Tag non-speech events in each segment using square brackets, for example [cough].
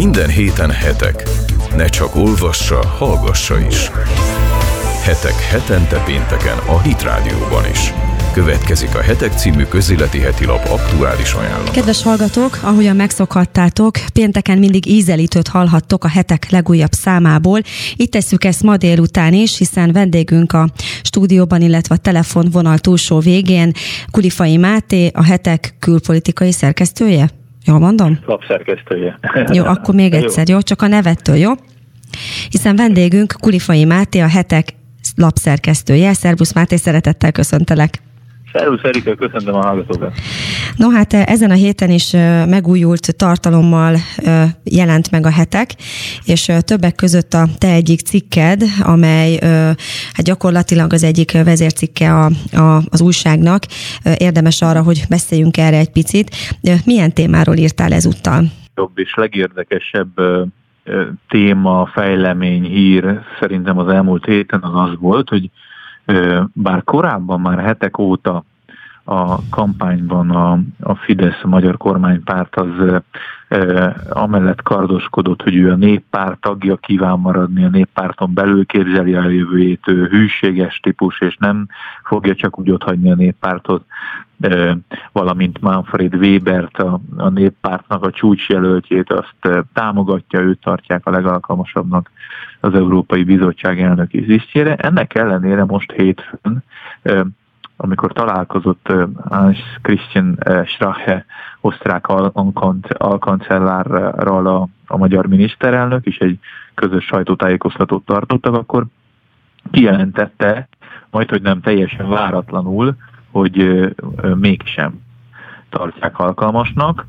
Minden héten hetek. Ne csak olvassa, hallgassa is. Hetek hetente pénteken a Hit Rádióban is. Következik a Hetek című közéleti heti lap aktuális ajánlata. Kedves hallgatók, ahogyan megszokhattátok, pénteken mindig ízelítőt hallhattok a hetek legújabb számából. Itt tesszük ezt ma délután is, hiszen vendégünk a stúdióban, illetve a telefonvonal túlsó végén Kulifai Máté, a hetek külpolitikai szerkesztője. Jól mondom? Lapszerkesztője. [laughs] Jó, akkor még egyszer, jó? Csak a nevettől, jó? Hiszen vendégünk Kulifai Máté, a hetek lapszerkesztője. Szerbusz Máté, szeretettel köszöntelek. Szervusz Erika, köszöntöm a hallgatókat. No hát ezen a héten is megújult tartalommal jelent meg a hetek, és többek között a te egyik cikked, amely hát gyakorlatilag az egyik vezércikke a, a, az újságnak. Érdemes arra, hogy beszéljünk erre egy picit. Milyen témáról írtál ezúttal? Jobb és legérdekesebb téma, fejlemény, hír szerintem az elmúlt héten az az volt, hogy bár korábban már hetek óta a kampányban a, a Fidesz, a magyar kormánypárt az e, amellett kardoskodott, hogy ő a néppárt tagja kíván maradni, a néppárton belül képzeli a jövőjét, ő hűséges típus, és nem fogja csak úgy otthagyni a néppártot, e, valamint Manfred Webert, a, a néppártnak a csúcsjelöltjét, azt támogatja, őt tartják a legalkalmasabbnak az Európai Bizottság elnöki tisztjére. Ennek ellenére most hétfőn amikor találkozott Hans Christian Strache, osztrák alkancellárral a, a magyar miniszterelnök, és egy közös sajtótájékoztatót tartottak, akkor kijelentette, majd hogy nem teljesen váratlanul, hogy mégsem tartják alkalmasnak.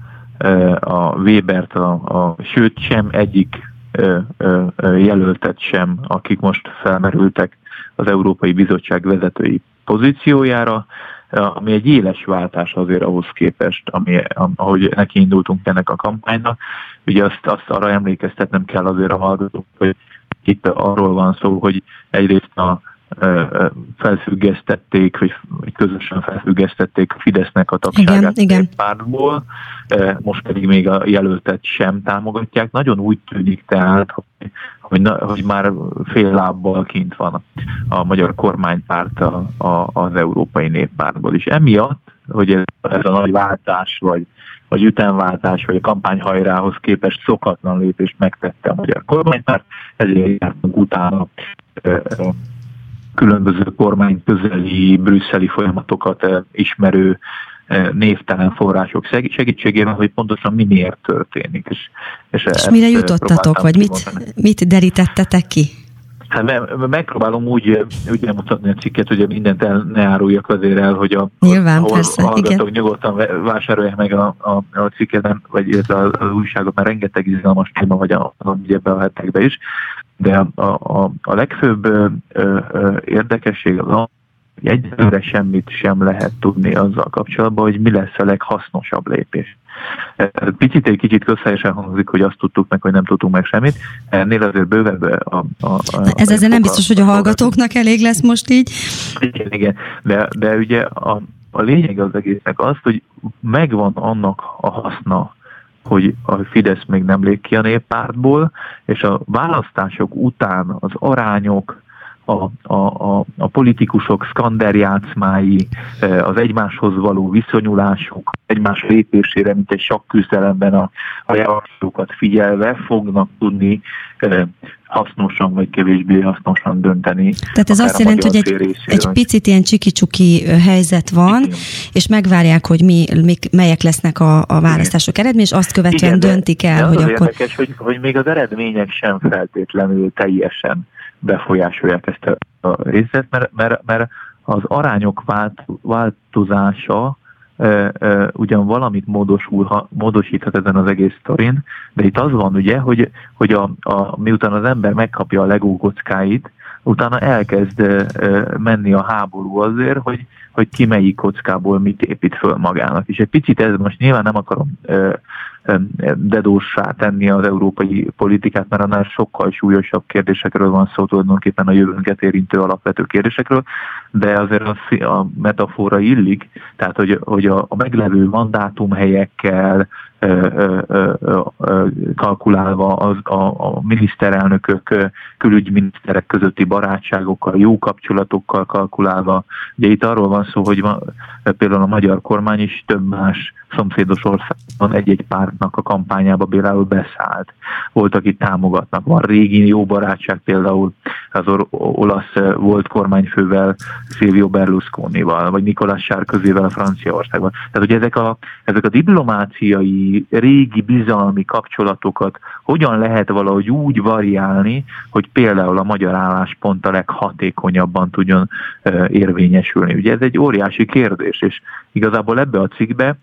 A Webert, a, a, sőt sem egyik jelöltet sem, akik most felmerültek az Európai Bizottság vezetői pozíciójára, ami egy éles váltás azért ahhoz képest, ami, ahogy neki indultunk ennek a kampánynak. Ugye azt, azt arra emlékeztetnem kell azért a hallgatók, hogy itt arról van szó, hogy egyrészt a felfüggesztették, vagy közösen felfüggesztették a Fidesznek a tagságát igen, pártból, most pedig még a jelöltet sem támogatják. Nagyon úgy tűnik tehát, hogy, hogy, hogy már fél lábbal kint van a magyar kormánypárt a, a, az Európai Néppártból is. Emiatt, hogy ez, ez a nagy váltás, vagy, vagy ütemváltás, vagy a kampányhajrához képest szokatlan lépést megtette a magyar kormánypárt, ezért jártunk utána különböző kormány közeli, brüsszeli folyamatokat eh, ismerő eh, névtelen források segítségével, hogy pontosan mi miért történik. És, és, és mire eh, jutottatok, vagy mit, mit derítettetek ki? Hát megpróbálom úgy, úgy mutatni a cikket, hogy mindent el, ne áruljak azért el, hogy a, Nyilván, a, persze, hallgatók igen. nyugodtan vásárolják meg a, a, a cikket, vagy az, az újságot, mert rengeteg izgalmas téma vagy a, a, ebbe a hetekbe is. De a, a, a legfőbb ö, ö, érdekesség az hogy egyelőre semmit sem lehet tudni azzal kapcsolatban, hogy mi lesz a leghasznosabb lépés. Picit egy kicsit közhelyesen hangzik, hogy azt tudtuk meg, hogy nem tudtunk meg semmit. Ennél azért bővebb a... a, a Ez ezzel nem biztos, hogy a hallgatóknak elég lesz most így. Igen, igen. De, de ugye a, a lényeg az egésznek az, hogy megvan annak a haszna, hogy a Fidesz még nem lép ki a néppártból, és a választások után az arányok, a, a, a, a politikusok szkanderjátszmái, e, az egymáshoz való viszonyulásuk, egymás lépésére, mint egy sakküzdelemben a, a reakciókat figyelve fognak tudni e, hasznosan vagy kevésbé hasznosan dönteni. Tehát ez azt jelenti, hogy egy, egy picit ilyen csiki-csuki helyzet van, Igen. és megvárják, hogy mi, mi, melyek lesznek a, a választások eredmény, és azt követően Igen, döntik el, hogy az akkor... Érdekes, hogy, hogy még az eredmények sem feltétlenül teljesen befolyásolják ezt a részét, mert, mert, mert az arányok vált, változása e, e, ugyan valamit módosul, módosíthat ezen az egész sztorin, de itt az van ugye, hogy, hogy a, a, miután az ember megkapja a legó kockáit, utána elkezd e, menni a háború azért, hogy, hogy ki melyik kockából mit épít föl magának. És egy picit ez most nyilván nem akarom dedósá tenni az európai politikát, mert annál sokkal súlyosabb kérdésekről van szó, tulajdonképpen a jövőnket érintő alapvető kérdésekről, de azért a metafora illik, tehát hogy, hogy a, a meglevő mandátumhelyekkel, kalkulálva az, a, a miniszterelnökök, külügyminiszterek közötti barátságokkal, jó kapcsolatokkal kalkulálva. Ugye itt arról van szó, hogy van, például a magyar kormány is több más szomszédos országban egy-egy pártnak a kampányába például beszállt. Volt, akik támogatnak. Van régi jó barátság például az olasz volt kormányfővel, Silvio Berlusconival, vagy Nicolás Sárközével a Franciaországban. Tehát, hogy ezek a, ezek a diplomáciai, régi bizalmi kapcsolatokat hogyan lehet valahogy úgy variálni, hogy például a magyar álláspont a leghatékonyabban tudjon érvényesülni. Ugye ez egy óriási kérdés, és igazából ebbe a cikkbe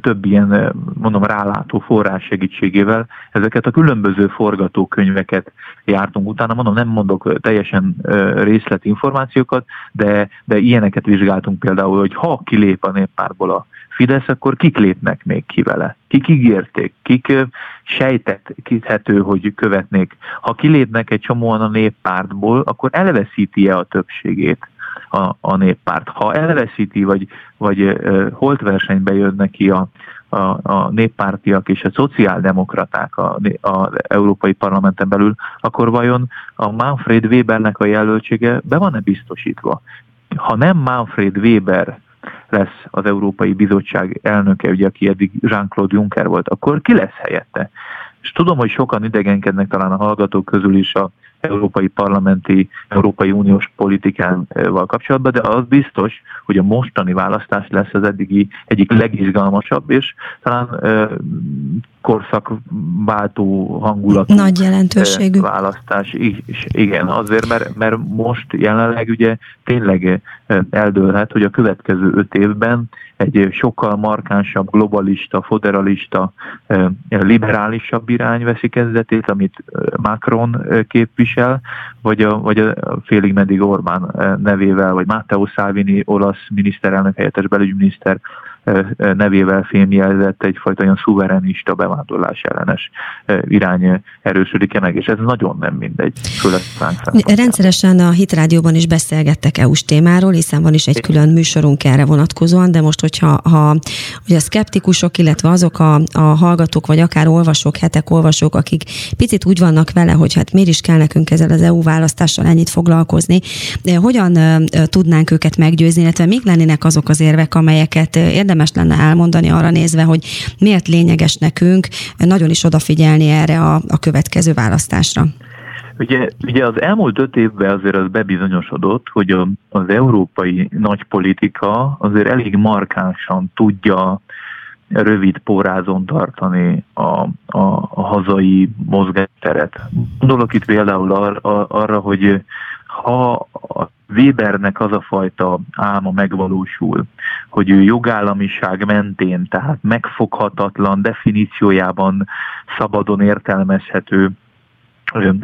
több ilyen, mondom, rálátó forrás segítségével ezeket a különböző forgatókönyveket jártunk utána. Mondom, nem mondok teljesen részletinformációkat, de, de ilyeneket vizsgáltunk például, hogy ha kilép a néppárból a Fidesz, akkor kik lépnek még ki vele? Kik ígérték? Kik sejtethető, hogy követnék? Ha kilépnek egy csomóan a néppártból, akkor elveszíti-e a többségét? A, a néppárt. Ha elveszíti, vagy, vagy uh, holtversenybe jönnek ki a, a, a néppártiak és a szociáldemokraták az Európai Parlamenten belül, akkor vajon a Manfred Webernek a jelöltsége be van-e biztosítva? Ha nem Manfred Weber lesz az Európai Bizottság elnöke, ugye, aki eddig Jean-Claude Juncker volt, akkor ki lesz helyette? És tudom, hogy sokan idegenkednek talán a hallgatók közül is a európai parlamenti, Európai Uniós politikával kapcsolatban, de az biztos, hogy a mostani választás lesz az eddigi egyik legizgalmasabb, és talán korszakváltó hangulatú Nagy jelentőségű. választás. És igen, azért, mert, mert most jelenleg ugye tényleg eldőlhet, hogy a következő öt évben egy sokkal markánsabb, globalista, federalista, liberálisabb irány veszi kezdetét, amit Macron képvisel, vagy a, vagy a félig meddig Orbán nevével, vagy Matteo Salvini, olasz miniszterelnök helyettes belügyminiszter nevével fémjelzett egyfajta olyan szuverenista bevándorlás ellenes irány erősödik-e meg, és ez nagyon nem mindegy, főleg Rendszeresen a Hitrádióban is beszélgettek EU-s témáról, hiszen van is egy külön műsorunk erre vonatkozóan, de most, hogyha ha, hogy a szkeptikusok, illetve azok a, a hallgatók, vagy akár olvasók, hetek olvasók, akik picit úgy vannak vele, hogy hát miért is kell nekünk ezzel az EU választással ennyit foglalkozni, hogyan tudnánk őket meggyőzni, illetve még lennének azok az érvek, amelyeket érdemes érdemes lenne elmondani arra nézve, hogy miért lényeges nekünk nagyon is odafigyelni erre a, a következő választásra. Ugye, ugye az elmúlt öt évben azért az bebizonyosodott, hogy a, az európai nagypolitika azért elég markánsan tudja rövid pórázon tartani a, a, a hazai mozgásteret. Gondolok itt például ar, arra, hogy ha a Webernek az a fajta álma megvalósul, hogy ő jogállamiság mentén, tehát megfoghatatlan definíciójában szabadon értelmezhető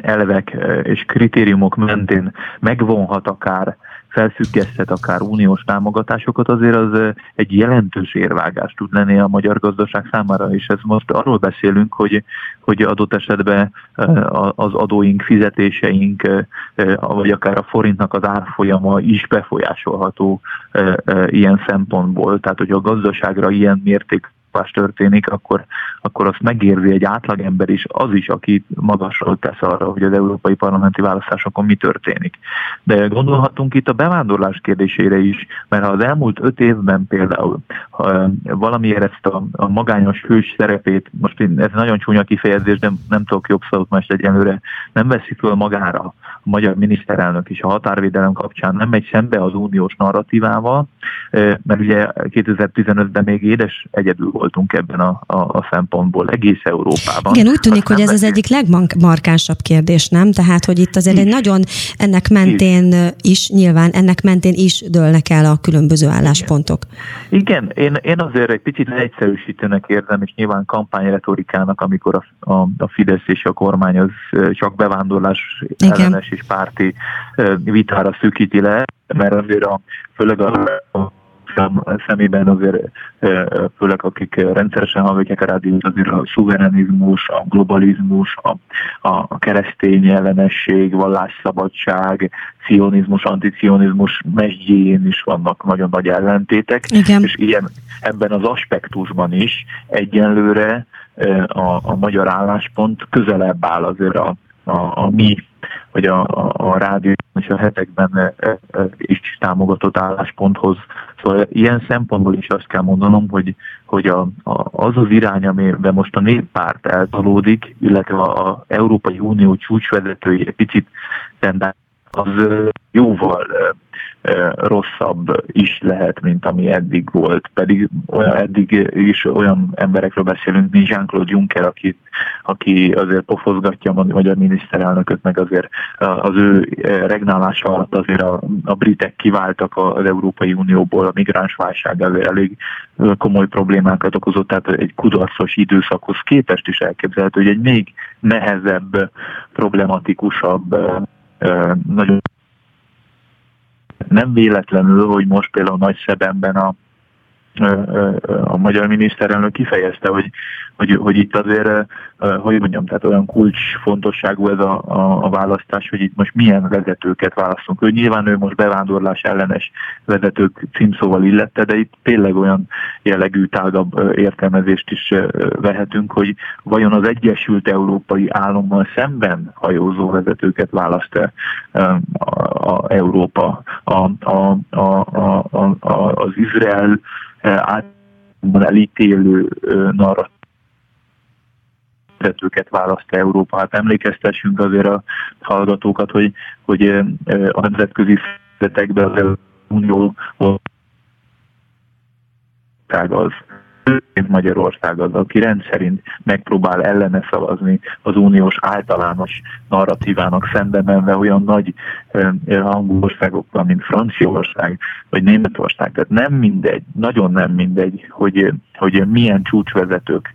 elvek és kritériumok mentén megvonhat akár felfüggeszthet akár uniós támogatásokat, azért az egy jelentős érvágás tud lenni a magyar gazdaság számára, és ez most arról beszélünk, hogy, hogy adott esetben az adóink, fizetéseink, vagy akár a forintnak az árfolyama is befolyásolható ilyen szempontból. Tehát, hogy a gazdaságra ilyen mérték lopás történik, akkor, akkor azt megérzi egy átlagember is, az is, aki magasról tesz arra, hogy az európai parlamenti választásokon mi történik. De gondolhatunk itt a bevándorlás kérdésére is, mert ha az elmúlt öt évben például ha valamiért ezt a, a magányos hős szerepét, most ez nagyon csúnya kifejezés, de nem tudok jobb szót most egyenlőre, nem veszi föl magára a magyar miniszterelnök is a határvédelem kapcsán, nem megy szembe az uniós narratívával, mert ugye 2015-ben még édes egyedül volt voltunk ebben a, a, a szempontból egész Európában. Igen, úgy tűnik, hogy ez az egyik legmarkánsabb kérdés, nem? Tehát, hogy itt azért egy nagyon ennek mentén is, nyilván ennek mentén is dőlnek el a különböző álláspontok. Igen, Igen. Én, én azért egy picit egyszerűsítőnek érzem, és nyilván kampányretorikának, amikor a, a, a Fidesz és a kormány az csak bevándorlás Igen. ellenes és párti vitára szűkíti le, mert azért a, főleg a szemében azért, főleg akik rendszeresen hallgatják a rádiót, azért a szuverenizmus, a globalizmus, a, a keresztény ellenesség, vallásszabadság, cionizmus, anticionizmus mesdjén is vannak nagyon nagy ellentétek, Igen. és ilyen ebben az aspektusban is egyenlőre a, a magyar álláspont közelebb áll azért a, a, a mi, vagy a, a, a rádió és a hetekben is támogatott állásponthoz. Szóval ilyen szempontból is azt kell mondanom, hogy, hogy a, a, az az irány, amiben most a néppárt eltolódik, illetve az Európai Unió csúcsvezetői picit tendál, az jóval rosszabb is lehet, mint ami eddig volt. Pedig olyan, eddig is olyan emberekről beszélünk, mint Jean-Claude Juncker, aki, aki azért pofozgatja a magyar miniszterelnököt, meg azért az ő regnálása alatt azért a, a britek kiváltak az Európai Unióból, a migránsválság azért elég komoly problémákat okozott, tehát egy kudarcos időszakhoz képest is elképzelhető, hogy egy még nehezebb, problematikusabb, nagyon nem véletlenül, hogy most például Nagy Szebemben a, a magyar miniszterelnök kifejezte, hogy hogy, hogy itt azért, hogy mondjam, tehát olyan kulcsfontosságú ez a, a, a választás, hogy itt most milyen vezetőket választunk. Ő nyilván ő most bevándorlás ellenes vezetők címszóval illette, de itt tényleg olyan jellegű tágabb értelmezést is vehetünk, hogy vajon az Egyesült Európai Állammal szemben hajózó vezetőket választ-e a, a Európa, a, a, a, a, a, az Izrael általában elítélő narratív vezetőket választ Európa. Hát emlékeztessünk azért a hallgatókat, hogy, hogy a nemzetközi szervezetekben az Unió az Magyarország az, aki rendszerint megpróbál ellene szavazni az uniós általános narratívának szembe menve olyan nagy hangú országokkal, mint Franciaország vagy Németország. Tehát nem mindegy, nagyon nem mindegy, hogy, hogy milyen csúcsvezetők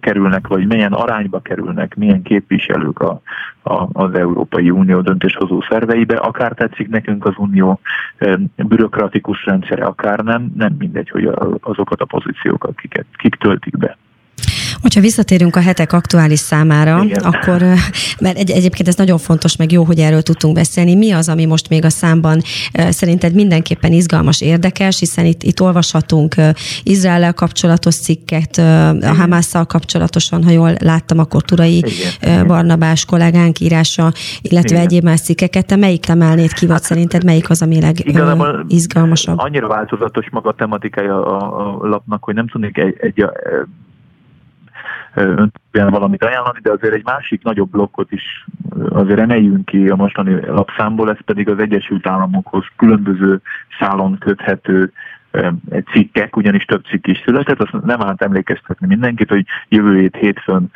kerülnek, vagy milyen arányba kerülnek, milyen képviselők a, a, az Európai Unió döntéshozó szerveibe, akár tetszik nekünk az Unió bürokratikus rendszere, akár nem, nem mindegy, hogy azokat a pozíciókat kiket, kik töltik be. Hogyha visszatérünk a hetek aktuális számára, Igen. akkor, mert egy, egyébként ez nagyon fontos, meg jó, hogy erről tudtunk beszélni. Mi az, ami most még a számban szerinted mindenképpen izgalmas, érdekes, hiszen itt, itt olvashatunk Izrael kapcsolatos cikket, a Hamásszal kapcsolatosan, ha jól láttam, akkor Turai Igen. Barnabás kollégánk írása, illetve Igen. egyéb más cikkeket. Te melyik emelnéd ki, vagy hát, szerinted melyik az, ami legizgalmasabb? Annyira változatos maga a tematikája a, a lapnak, hogy nem tudnék egy, egy öntően valamit ajánlani, de azért egy másik nagyobb blokkot is azért emeljünk ki a mostani lapszámból, ez pedig az Egyesült Államokhoz különböző szálon köthető cikkek, ugyanis több cikk is született, azt nem állt emlékeztetni mindenkit, hogy jövő hét hétfőn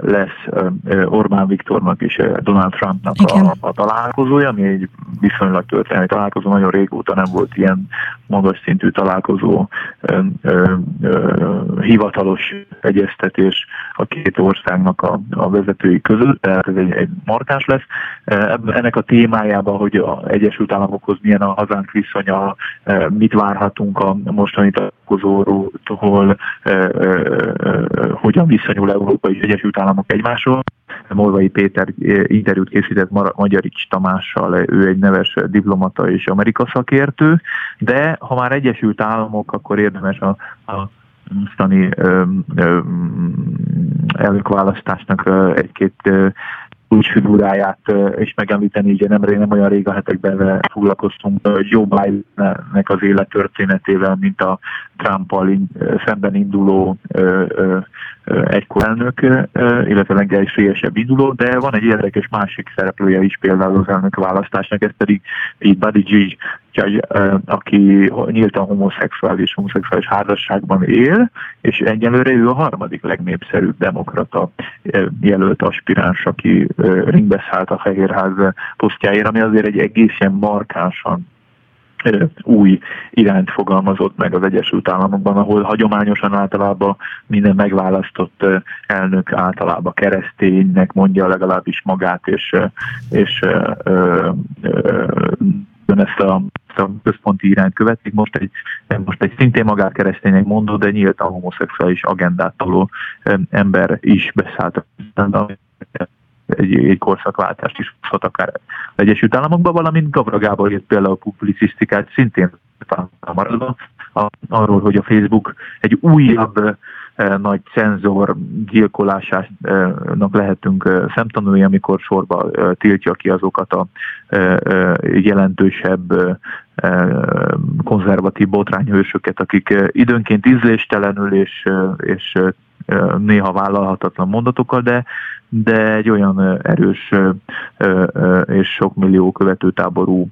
lesz Orbán Viktornak és Donald Trumpnak a, a találkozója, ami egy viszonylag történelmi találkozó, nagyon régóta nem volt ilyen magas szintű találkozó, hivatalos egyeztetés a két országnak a, a vezetői között, tehát ez egy, egy markáns lesz. Ennek a témájában, hogy az Egyesült Államokhoz milyen a hazánk viszonya, mit várhatunk a mostani találkozóról, hogyan viszonyul Európa és Egyesült Államok egymásról. Morvai Péter interjút készített Magyarics Tamással, ő egy neves diplomata és Amerika szakértő, de ha már Egyesült Államok, akkor érdemes a, a mostani elnökválasztásnak egy-két kulcsfiguráját is megemlíteni, ugye nem, nem olyan rég a hetekben foglalkoztunk Joe Bidennek az élettörténetével, mint a Trump-al szemben induló egykor elnök, illetve legesélyesebb induló, de van egy érdekes másik szereplője is például az elnök választásnak, ez pedig így Buddy G, aki nyíltan homoszexuális, homoszexuális házasságban él, és egyelőre ő a harmadik legnépszerűbb demokrata jelölt aspiráns, aki ringbe szállt a Fehérház posztjáért, ami azért egy egészen markánsan új irányt fogalmazott meg az Egyesült Államokban, ahol hagyományosan általában minden megválasztott elnök általában kereszténynek mondja legalábbis magát, és, és ö, ö, ezt a, ezt a központi irányt követik. Most egy, most egy szintén magát keresztények mondó, de nyíltan homoszexuális agendát toló ember is beszállt egy, egy korszakváltást is hozhat akár Egyesült Államokban, valamint Gabra Gábor írt például publicisztikát szintén maradva, arról, hogy a Facebook egy újabb nagy cenzor gyilkolásának lehetünk szemtanulni, amikor sorba tiltja ki azokat a jelentősebb konzervatív botrányhősöket, akik időnként ízléstelenül és, és néha vállalhatatlan mondatokkal, de, de egy olyan erős és sok millió követőtáború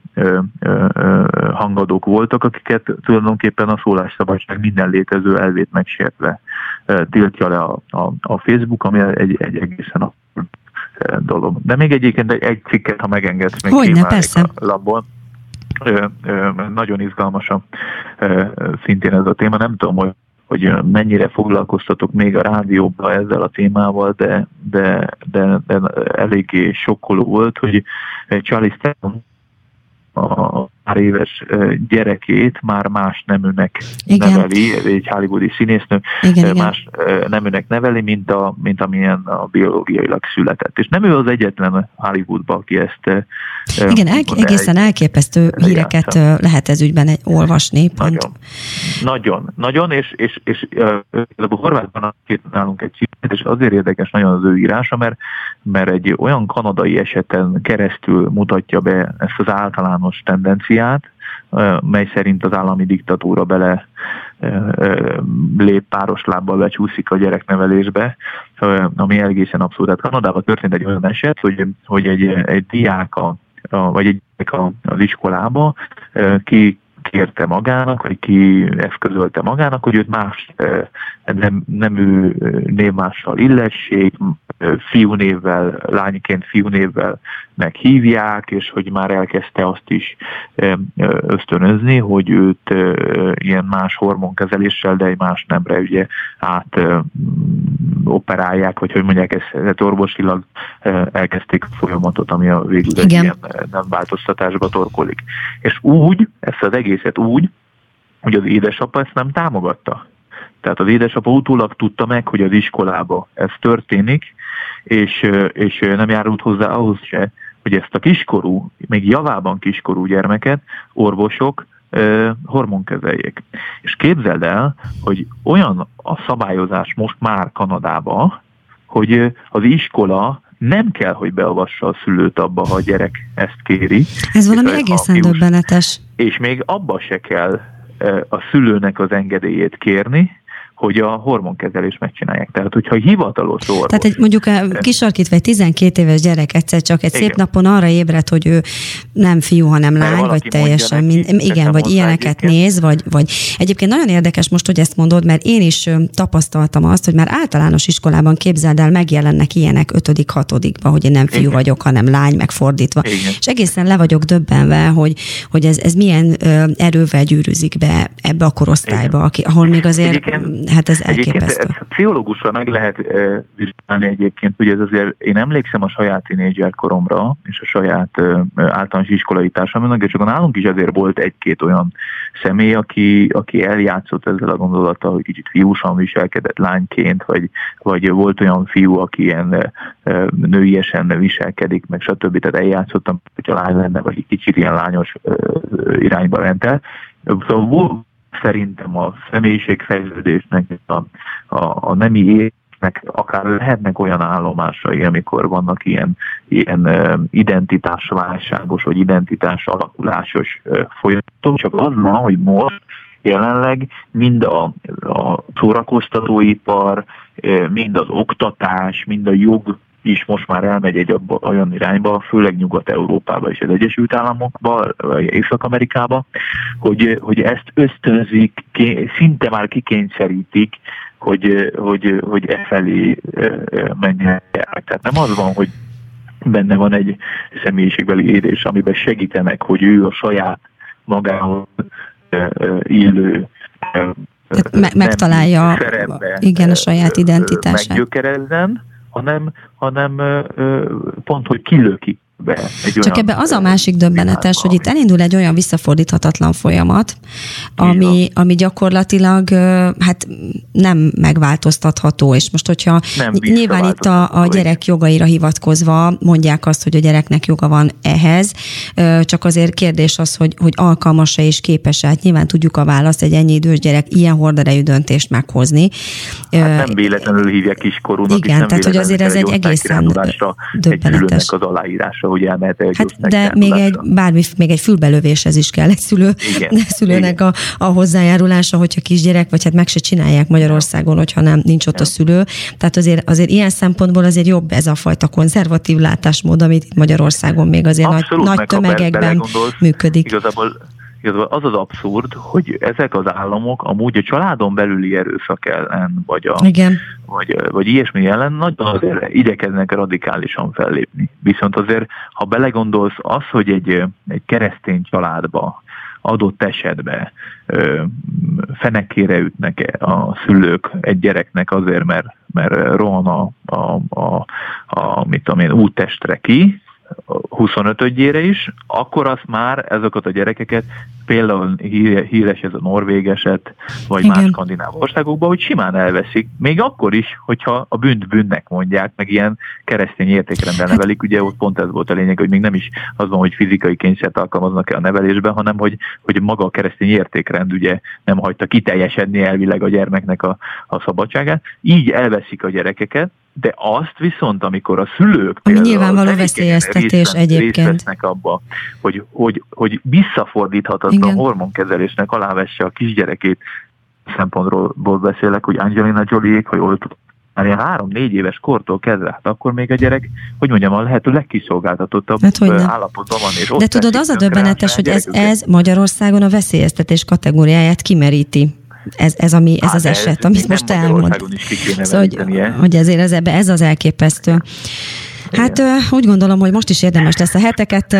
hangadók voltak, akiket tulajdonképpen a szólásszabadság minden létező elvét megsértve tiltja le a, a, a Facebook, ami egy, egy egészen a dolog. De még egyébként egy, egy cikket, ha megengedsz, még Hogyne, persze. a labból. Ö, ö, nagyon izgalmas a, ö, szintén ez a téma. Nem tudom, hogy hogy mennyire foglalkoztatok még a rádióban ezzel a témával, de, de, de, de eléggé sokkoló volt, hogy Charlie Theron a pár éves gyerekét már más neműnek igen. neveli, egy hollywoodi színésznő igen, más igen. neműnek neveli, mint, a, mint amilyen a biológiailag született. És nem ő az egyetlen Hollywoodban, aki ezt Igen, el, egészen elképesztő híreket játszom. lehet ez ügyben egy, olvasni. Pont. Nagyon, nagyon, nagyon és, és, és a Horvátban nálunk egy címet, és azért érdekes nagyon az ő írása, mert, mert egy olyan kanadai eseten keresztül mutatja be ezt az általános tendenciát, demokráciát, mely szerint az állami diktatúra bele lép páros lábbal becsúszik a gyereknevelésbe, ami egészen abszurd. Hát Kanadában történt egy olyan eset, hogy, hogy egy, egy diák a, vagy egy az iskolába ki kérte magának, vagy ki eszközölte magának, hogy őt más nem, nemű névmással illessék, fiúnévvel, lányként fiúnévvel meghívják, és hogy már elkezdte azt is ösztönözni, hogy őt ilyen más hormonkezeléssel, de egy más nemre ugye át operálják, vagy hogy mondják, ezt orvosilag elkezdték a folyamatot, ami a végül egy ilyen nem változtatásba torkolik. És úgy, ezt az egészet úgy, hogy az édesapa ezt nem támogatta. Tehát az édesapa utólag tudta meg, hogy az iskolába ez történik, és, és nem járult hozzá ahhoz se, hogy ezt a kiskorú, még javában kiskorú gyermeket orvosok hormonkezeljék. És képzeld el, hogy olyan a szabályozás most már Kanadában, hogy az iskola nem kell, hogy beavassa a szülőt abba, ha a gyerek ezt kéri. Ez valami egészen döbbenetes. És még abba se kell a szülőnek az engedélyét kérni, hogy a hormonkezelést megcsinálják. Tehát, hogyha hivatalos orvos... Tehát egy, mondjuk a kisarkítva egy 12 éves gyerek egyszer csak egy igen. szép napon arra ébred, hogy ő nem fiú, hanem lány, vagy teljesen, neki, mind, igen, vagy ilyeneket egyébként. néz, vagy, vagy egyébként nagyon érdekes most, hogy ezt mondod, mert én is tapasztaltam azt, hogy már általános iskolában képzeld el, megjelennek ilyenek 5 hatodikba, hogy én nem fiú igen. vagyok, hanem lány, megfordítva. Igen. És egészen le vagyok döbbenve, hogy, hogy ez, ez milyen erővel gyűrűzik be ebbe a korosztályba, aki, ahol még azért Egyébként Hát ez elképesztő. Egyébként pszichológusra meg lehet vizsgálni egyébként, hogy ez azért, én emlékszem a saját tínédzser koromra, és a saját általános iskolai társadalomnak, és akkor nálunk is azért volt egy-két olyan személy, aki, aki eljátszott ezzel a gondolattal, hogy kicsit fiúsan viselkedett lányként, vagy, vagy volt olyan fiú, aki ilyen nőiesen viselkedik, meg stb. Tehát eljátszottam, hogy a lány lenne, vagy egy kicsit ilyen lányos irányba ment el. Szóval szerintem a személyiségfejlődésnek, a, a, a nemi életnek akár lehetnek olyan állomásai, amikor vannak ilyen, ilyen identitásválságos vagy identitás alakulásos folyamatok, csak az van, hogy most jelenleg mind a, a szórakoztatóipar, mind az oktatás, mind a jog is most már elmegy egy olyan irányba, főleg Nyugat-Európába és az Egyesült Államokba, vagy Észak-Amerikába, hogy, hogy ezt ösztönzik, szinte már kikényszerítik, hogy, hogy, hogy e felé menjen el. Tehát nem az van, hogy benne van egy személyiségbeli érés, amiben segítenek, hogy ő a saját magához illő me- megtalálja igen, a saját identitását. Meggyökerezzen, hanem, hanem pont, hogy kilöki be egy Csak ebbe az a másik döbbenetes, hogy itt elindul egy olyan visszafordíthatatlan folyamat, ami, ami gyakorlatilag hát nem megváltoztatható, és most hogyha nem nyilván itt a, a gyerek jogaira hivatkozva mondják azt, hogy a gyereknek joga van ehhez, csak azért kérdés az, hogy, hogy alkalmas-e és képes-e, hát nyilván tudjuk a választ, egy ennyi idős gyerek ilyen horderejű döntést meghozni. Hát nem véletlenül hívják kiskorúnak, Igen, tehát hogy azért ez egy egészen döbbenetes. az aláírása, hogy elmehet egy hát, De még egy, bármi, még egy fülbelövéshez is kell egy szülő, Igen. [laughs] szülőnek a, a hozzájárulása, hogyha kisgyerek, vagy hát meg se csinálják Magyarországon, hogyha nem nincs ott a szülő. Tehát azért, azért ilyen szempontból azért jobb ez a fajta konzervatív látásmód, amit Magyarországon még azért Abszolút, nagy, nagy tömegekben működik. Igazából az az abszurd, hogy ezek az államok amúgy a családon belüli erőszak ellen, vagy, a, Igen. vagy, vagy ilyesmi ellen nagyon azért igyekeznek radikálisan fellépni. Viszont azért, ha belegondolsz az, hogy egy, egy keresztény családba adott esetben ö, fenekére ütnek a szülők egy gyereknek azért, mert, mert rohan a, a, a, a mit tudom én, úttestre ki, 25-ödjére is, akkor azt már ezeket a gyerekeket, például híres ez a norvég eset, vagy Igen. más skandináv országokban, hogy simán elveszik, még akkor is, hogyha a bűnt bűnnek mondják, meg ilyen keresztény értékrendben hát- nevelik, ugye ott pont ez volt a lényeg, hogy még nem is az van, hogy fizikai kényszert alkalmaznak el a nevelésben, hanem hogy, hogy maga a keresztény értékrend ugye nem hagyta kiteljesedni elvileg a gyermeknek a, a szabadságát. Így elveszik a gyerekeket, de azt viszont, amikor a szülők Ami nyilvánvaló veszélyeztetés egyébként. Részt abba, hogy, hogy, hogy visszafordíthatatlan Igen. hormonkezelésnek alávesse a kisgyerekét, szempontból beszélek, hogy Angelina Jolie-ék, hogy oltott már ilyen három-négy éves kortól kezdve, hát akkor még a gyerek, hogy mondjam, a lehető legkiszolgáltatottabb hát, állapotban van. És De tudod, az a döbbenetes, hogy ez, ez Magyarországon a veszélyeztetés kategóriáját kimeríti ez, ez, ami, ez hát az eset, amit most elmond. Szóval, hogy, hogy ezért ez, ez az elképesztő. Hát úgy gondolom, hogy most is érdemes lesz a heteket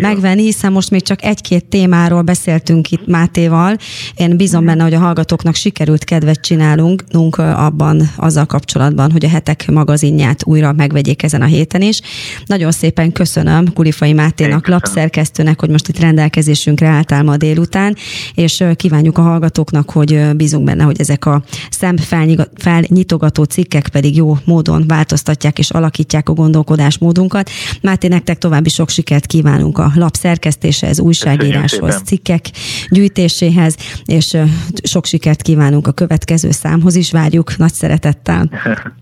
megvenni, hiszen most még csak egy-két témáról beszéltünk itt Mátéval. Én bízom benne, hogy a hallgatóknak sikerült kedvet csinálunk abban, azzal kapcsolatban, hogy a hetek magazinját újra megvegyék ezen a héten is. Nagyon szépen köszönöm Kulifai Máténak, lapszerkesztőnek, hogy most itt rendelkezésünkre álltál ma délután, és kívánjuk a hallgatóknak, hogy bízunk benne, hogy ezek a szemfelnyitogató cikkek pedig jó módon változtatják és alakítják a gondolkodásmódunkat. Máté, nektek további sok sikert kívánunk a lap szerkesztéséhez, újságíráshoz, cikkek gyűjtéséhez, és sok sikert kívánunk a következő számhoz is, várjuk nagy szeretettel. [laughs]